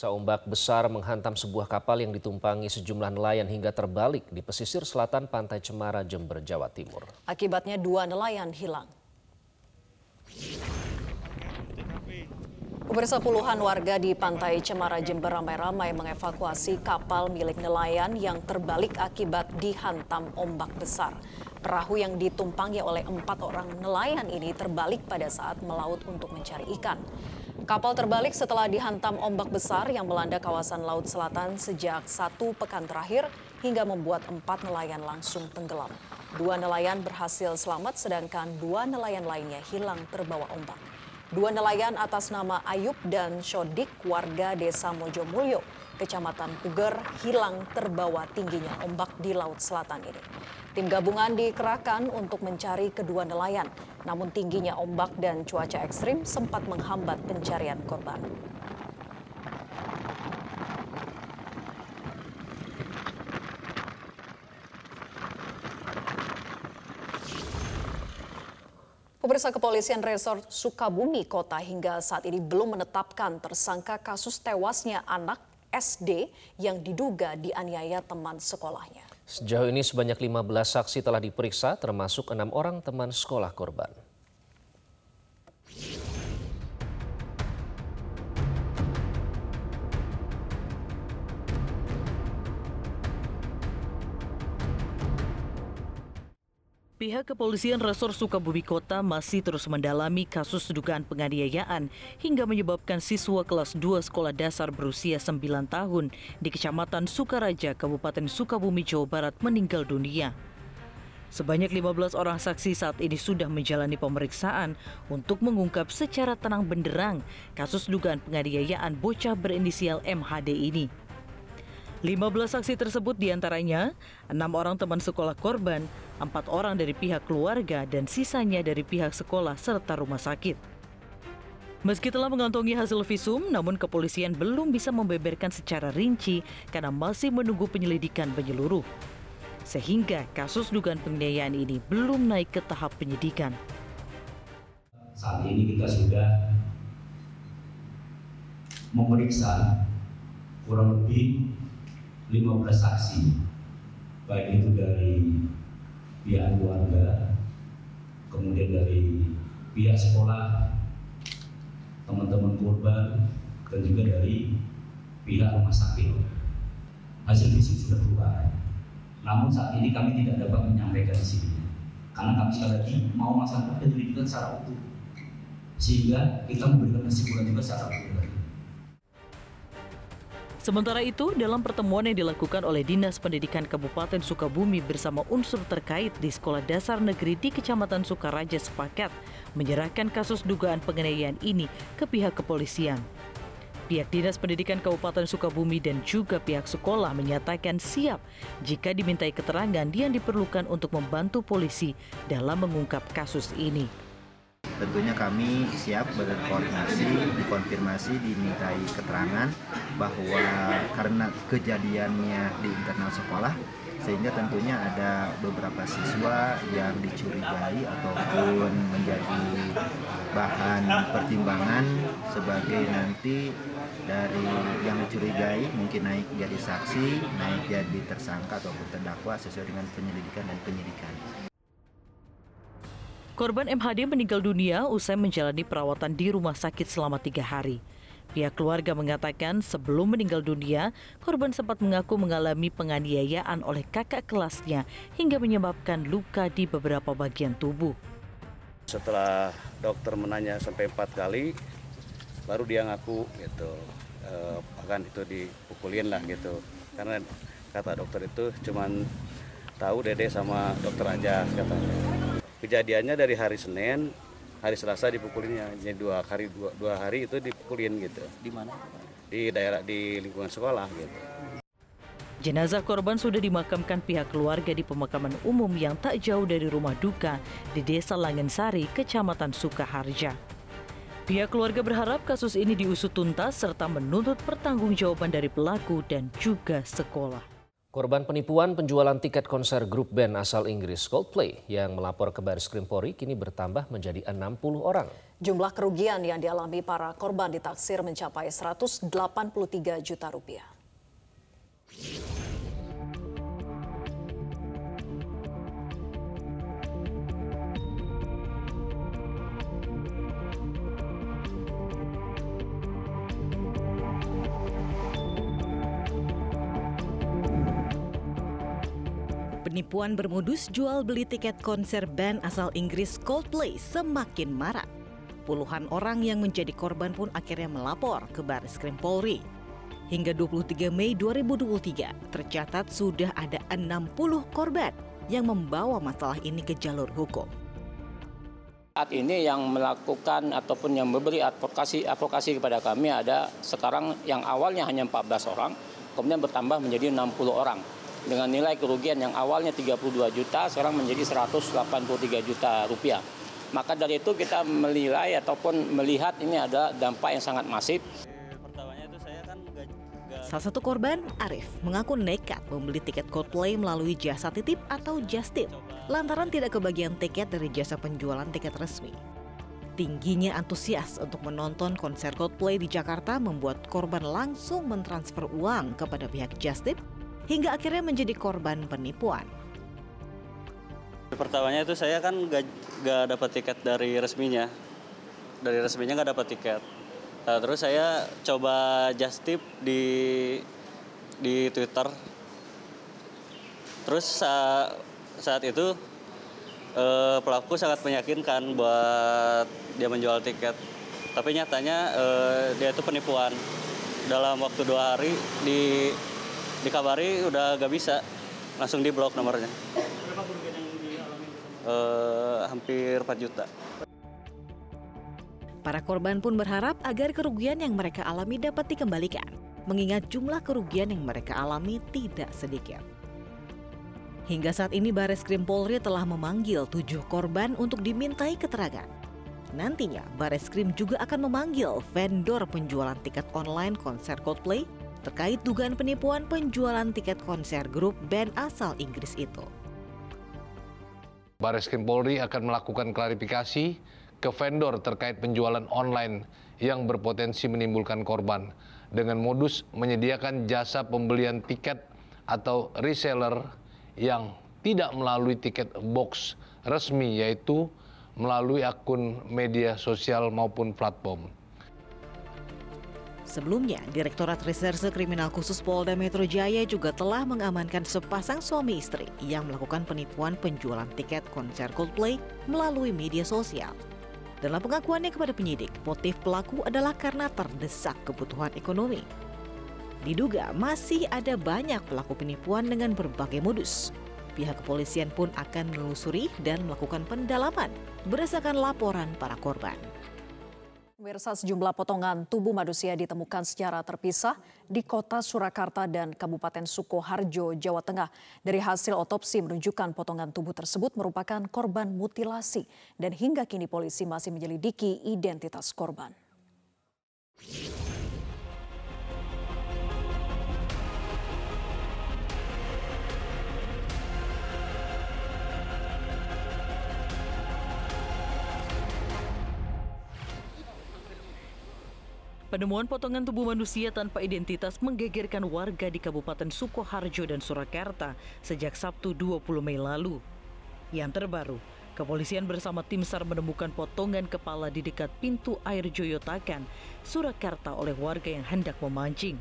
Pemirsa ombak besar menghantam sebuah kapal yang ditumpangi sejumlah nelayan hingga terbalik di pesisir selatan Pantai Cemara, Jember, Jawa Timur. Akibatnya dua nelayan hilang. Pemirsa puluhan warga di Pantai Cemara, Jember ramai-ramai mengevakuasi kapal milik nelayan yang terbalik akibat dihantam ombak besar. Perahu yang ditumpangi oleh empat orang nelayan ini terbalik pada saat melaut untuk mencari ikan. Kapal terbalik setelah dihantam ombak besar yang melanda kawasan Laut Selatan sejak satu pekan terakhir hingga membuat empat nelayan langsung tenggelam. Dua nelayan berhasil selamat sedangkan dua nelayan lainnya hilang terbawa ombak. Dua nelayan atas nama Ayub dan Shodik warga desa Mojomulyo, kecamatan Puger, hilang terbawa tingginya ombak di Laut Selatan ini. Tim gabungan dikerahkan untuk mencari kedua nelayan, namun tingginya ombak dan cuaca ekstrim sempat menghambat pencarian korban. Pemirsa Kepolisian Resort Sukabumi Kota hingga saat ini belum menetapkan tersangka kasus tewasnya anak SD yang diduga dianiaya teman sekolahnya. Sejauh ini sebanyak 15 saksi telah diperiksa termasuk enam orang teman sekolah korban. Pihak kepolisian Resor Sukabumi Kota masih terus mendalami kasus dugaan penganiayaan hingga menyebabkan siswa kelas 2 sekolah dasar berusia 9 tahun di Kecamatan Sukaraja, Kabupaten Sukabumi, Jawa Barat meninggal dunia. Sebanyak 15 orang saksi saat ini sudah menjalani pemeriksaan untuk mengungkap secara tenang benderang kasus dugaan penganiayaan bocah berinisial MHD ini. 15 saksi tersebut di antaranya enam orang teman sekolah korban, empat orang dari pihak keluarga, dan sisanya dari pihak sekolah serta rumah sakit. Meski telah mengantongi hasil visum, namun kepolisian belum bisa membeberkan secara rinci karena masih menunggu penyelidikan menyeluruh. Sehingga kasus dugaan penganiayaan ini belum naik ke tahap penyidikan. Saat ini kita sudah memeriksa kurang lebih 15 saksi. Baik itu dari pihak keluarga kemudian dari pihak sekolah teman-teman korban dan juga dari pihak rumah sakit. Hasil fisik sudah keluar. Namun saat ini kami tidak dapat menyampaikan di sini. Karena kami sekali lagi mau melaksanakan penyelidikan secara utuh. Sehingga kita memberikan kesimpulan juga secara utuh Sementara itu, dalam pertemuan yang dilakukan oleh Dinas Pendidikan Kabupaten Sukabumi bersama unsur terkait di Sekolah Dasar Negeri di Kecamatan Sukaraja sepakat menyerahkan kasus dugaan penganiayaan ini ke pihak kepolisian. Pihak Dinas Pendidikan Kabupaten Sukabumi dan juga pihak sekolah menyatakan siap jika dimintai keterangan yang diperlukan untuk membantu polisi dalam mengungkap kasus ini tentunya kami siap berkoordinasi, dikonfirmasi, dimintai keterangan bahwa karena kejadiannya di internal sekolah sehingga tentunya ada beberapa siswa yang dicurigai ataupun menjadi bahan pertimbangan sebagai nanti dari yang dicurigai mungkin naik jadi saksi, naik jadi tersangka ataupun terdakwa sesuai dengan penyelidikan dan penyidikan. Korban MHD meninggal dunia usai menjalani perawatan di rumah sakit selama tiga hari. Pihak keluarga mengatakan sebelum meninggal dunia, korban sempat mengaku mengalami penganiayaan oleh kakak kelasnya hingga menyebabkan luka di beberapa bagian tubuh. Setelah dokter menanya sampai empat kali, baru dia ngaku gitu, eh, akan itu dipukulin lah gitu. Karena kata dokter itu cuman tahu dede sama dokter aja katanya kejadiannya dari hari Senin hari Selasa dipukulinnya jadi dua hari dua, dua hari itu dipukulin gitu di mana di daerah di lingkungan sekolah gitu Jenazah korban sudah dimakamkan pihak keluarga di pemakaman umum yang tak jauh dari rumah duka di Desa Langensari, Kecamatan Sukaharja. Pihak keluarga berharap kasus ini diusut tuntas serta menuntut pertanggungjawaban dari pelaku dan juga sekolah. Korban penipuan penjualan tiket konser grup band asal Inggris Coldplay yang melapor ke Baris Krim Polri kini bertambah menjadi 60 orang. Jumlah kerugian yang dialami para korban ditaksir mencapai 183 juta rupiah. Penipuan bermodus jual beli tiket konser band asal Inggris Coldplay semakin marak. Puluhan orang yang menjadi korban pun akhirnya melapor ke Baris Krim Polri. Hingga 23 Mei 2023 tercatat sudah ada 60 korban yang membawa masalah ini ke jalur hukum. Saat ini yang melakukan ataupun yang memberi advokasi advokasi kepada kami ada sekarang yang awalnya hanya 14 orang, kemudian bertambah menjadi 60 orang dengan nilai kerugian yang awalnya 32 juta sekarang menjadi 183 juta rupiah. Maka dari itu kita menilai ataupun melihat ini ada dampak yang sangat masif. Salah satu korban, Arif, mengaku nekat membeli tiket Coldplay melalui jasa titip atau Justip lantaran tidak kebagian tiket dari jasa penjualan tiket resmi. Tingginya antusias untuk menonton konser Coldplay di Jakarta membuat korban langsung mentransfer uang kepada pihak Justip hingga akhirnya menjadi korban penipuan. Pertamanya itu saya kan gak, gak dapat tiket dari resminya, dari resminya gak dapat tiket. Nah, terus saya coba just tip di di Twitter. Terus saat, saat itu eh, pelaku sangat meyakinkan buat dia menjual tiket. Tapi nyatanya eh, dia itu penipuan. Dalam waktu dua hari di dikabari udah gak bisa langsung di blok nomornya berapa kerugian yang dialami uh, hampir 4 juta Para korban pun berharap agar kerugian yang mereka alami dapat dikembalikan, mengingat jumlah kerugian yang mereka alami tidak sedikit. Hingga saat ini Baris Krim Polri telah memanggil tujuh korban untuk dimintai keterangan. Nantinya Baris Krim juga akan memanggil vendor penjualan tiket online konser Coldplay terkait dugaan penipuan penjualan tiket konser grup band asal Inggris itu. Baris Krim Polri akan melakukan klarifikasi ke vendor terkait penjualan online yang berpotensi menimbulkan korban dengan modus menyediakan jasa pembelian tiket atau reseller yang tidak melalui tiket box resmi yaitu melalui akun media sosial maupun platform. Sebelumnya, Direktorat Reserse Kriminal Khusus Polda Metro Jaya juga telah mengamankan sepasang suami istri yang melakukan penipuan penjualan tiket konser Coldplay melalui media sosial. Dalam pengakuannya kepada penyidik, motif pelaku adalah karena terdesak kebutuhan ekonomi. Diduga masih ada banyak pelaku penipuan dengan berbagai modus. Pihak kepolisian pun akan menelusuri dan melakukan pendalaman berdasarkan laporan para korban. Pemirsa sejumlah potongan tubuh manusia ditemukan secara terpisah di kota Surakarta dan Kabupaten Sukoharjo, Jawa Tengah. Dari hasil otopsi menunjukkan potongan tubuh tersebut merupakan korban mutilasi dan hingga kini polisi masih menyelidiki identitas korban. Penemuan potongan tubuh manusia tanpa identitas menggegerkan warga di Kabupaten Sukoharjo dan Surakarta sejak Sabtu 20 Mei lalu. Yang terbaru, kepolisian bersama tim SAR menemukan potongan kepala di dekat pintu air Joyotakan, Surakarta oleh warga yang hendak memancing.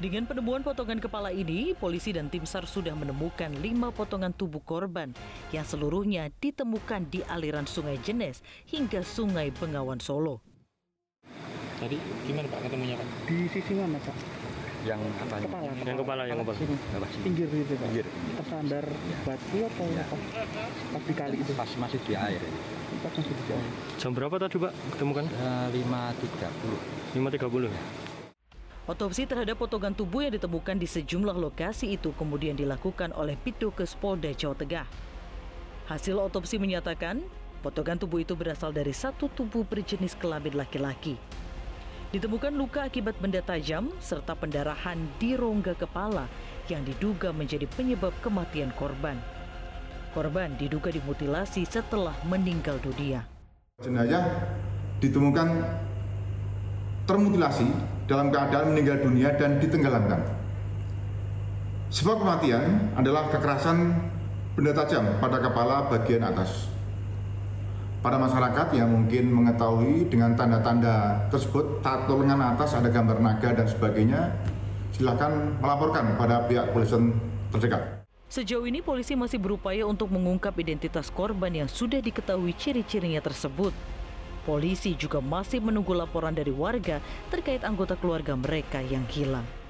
Dengan penemuan potongan kepala ini, polisi dan tim SAR sudah menemukan lima potongan tubuh korban yang seluruhnya ditemukan di aliran Sungai Jenes hingga Sungai Bengawan Solo. Tadi gimana Pak ketemunya Pak? Di sisi mana Pak? Yang apa? Kepala. Yang kepala, yang kepala. Sini. Apa? Pinggir gitu Pak. Pinggir. Tersandar batu atau apa? Pas di kali itu. Pas masih di air. Pas masih di air. Jam berapa tadi Pak ketemukan? Eh, Lima tiga puluh. Lima tiga puluh ya. Otopsi terhadap potongan tubuh yang ditemukan di sejumlah lokasi itu kemudian dilakukan oleh Pitokes Polda Jawa Tengah. Hasil otopsi menyatakan potongan tubuh itu berasal dari satu tubuh berjenis kelamin laki-laki. Ditemukan luka akibat benda tajam serta pendarahan di rongga kepala yang diduga menjadi penyebab kematian korban. Korban diduga dimutilasi setelah meninggal dunia. Jenazah ditemukan termutilasi dalam keadaan meninggal dunia dan ditenggelamkan. Sebab kematian adalah kekerasan benda tajam pada kepala bagian atas. Pada masyarakat yang mungkin mengetahui dengan tanda-tanda tersebut, tato lengan atas ada gambar naga dan sebagainya, silakan melaporkan pada pihak polisian terdekat. Sejauh ini polisi masih berupaya untuk mengungkap identitas korban yang sudah diketahui ciri-cirinya tersebut. Polisi juga masih menunggu laporan dari warga terkait anggota keluarga mereka yang hilang.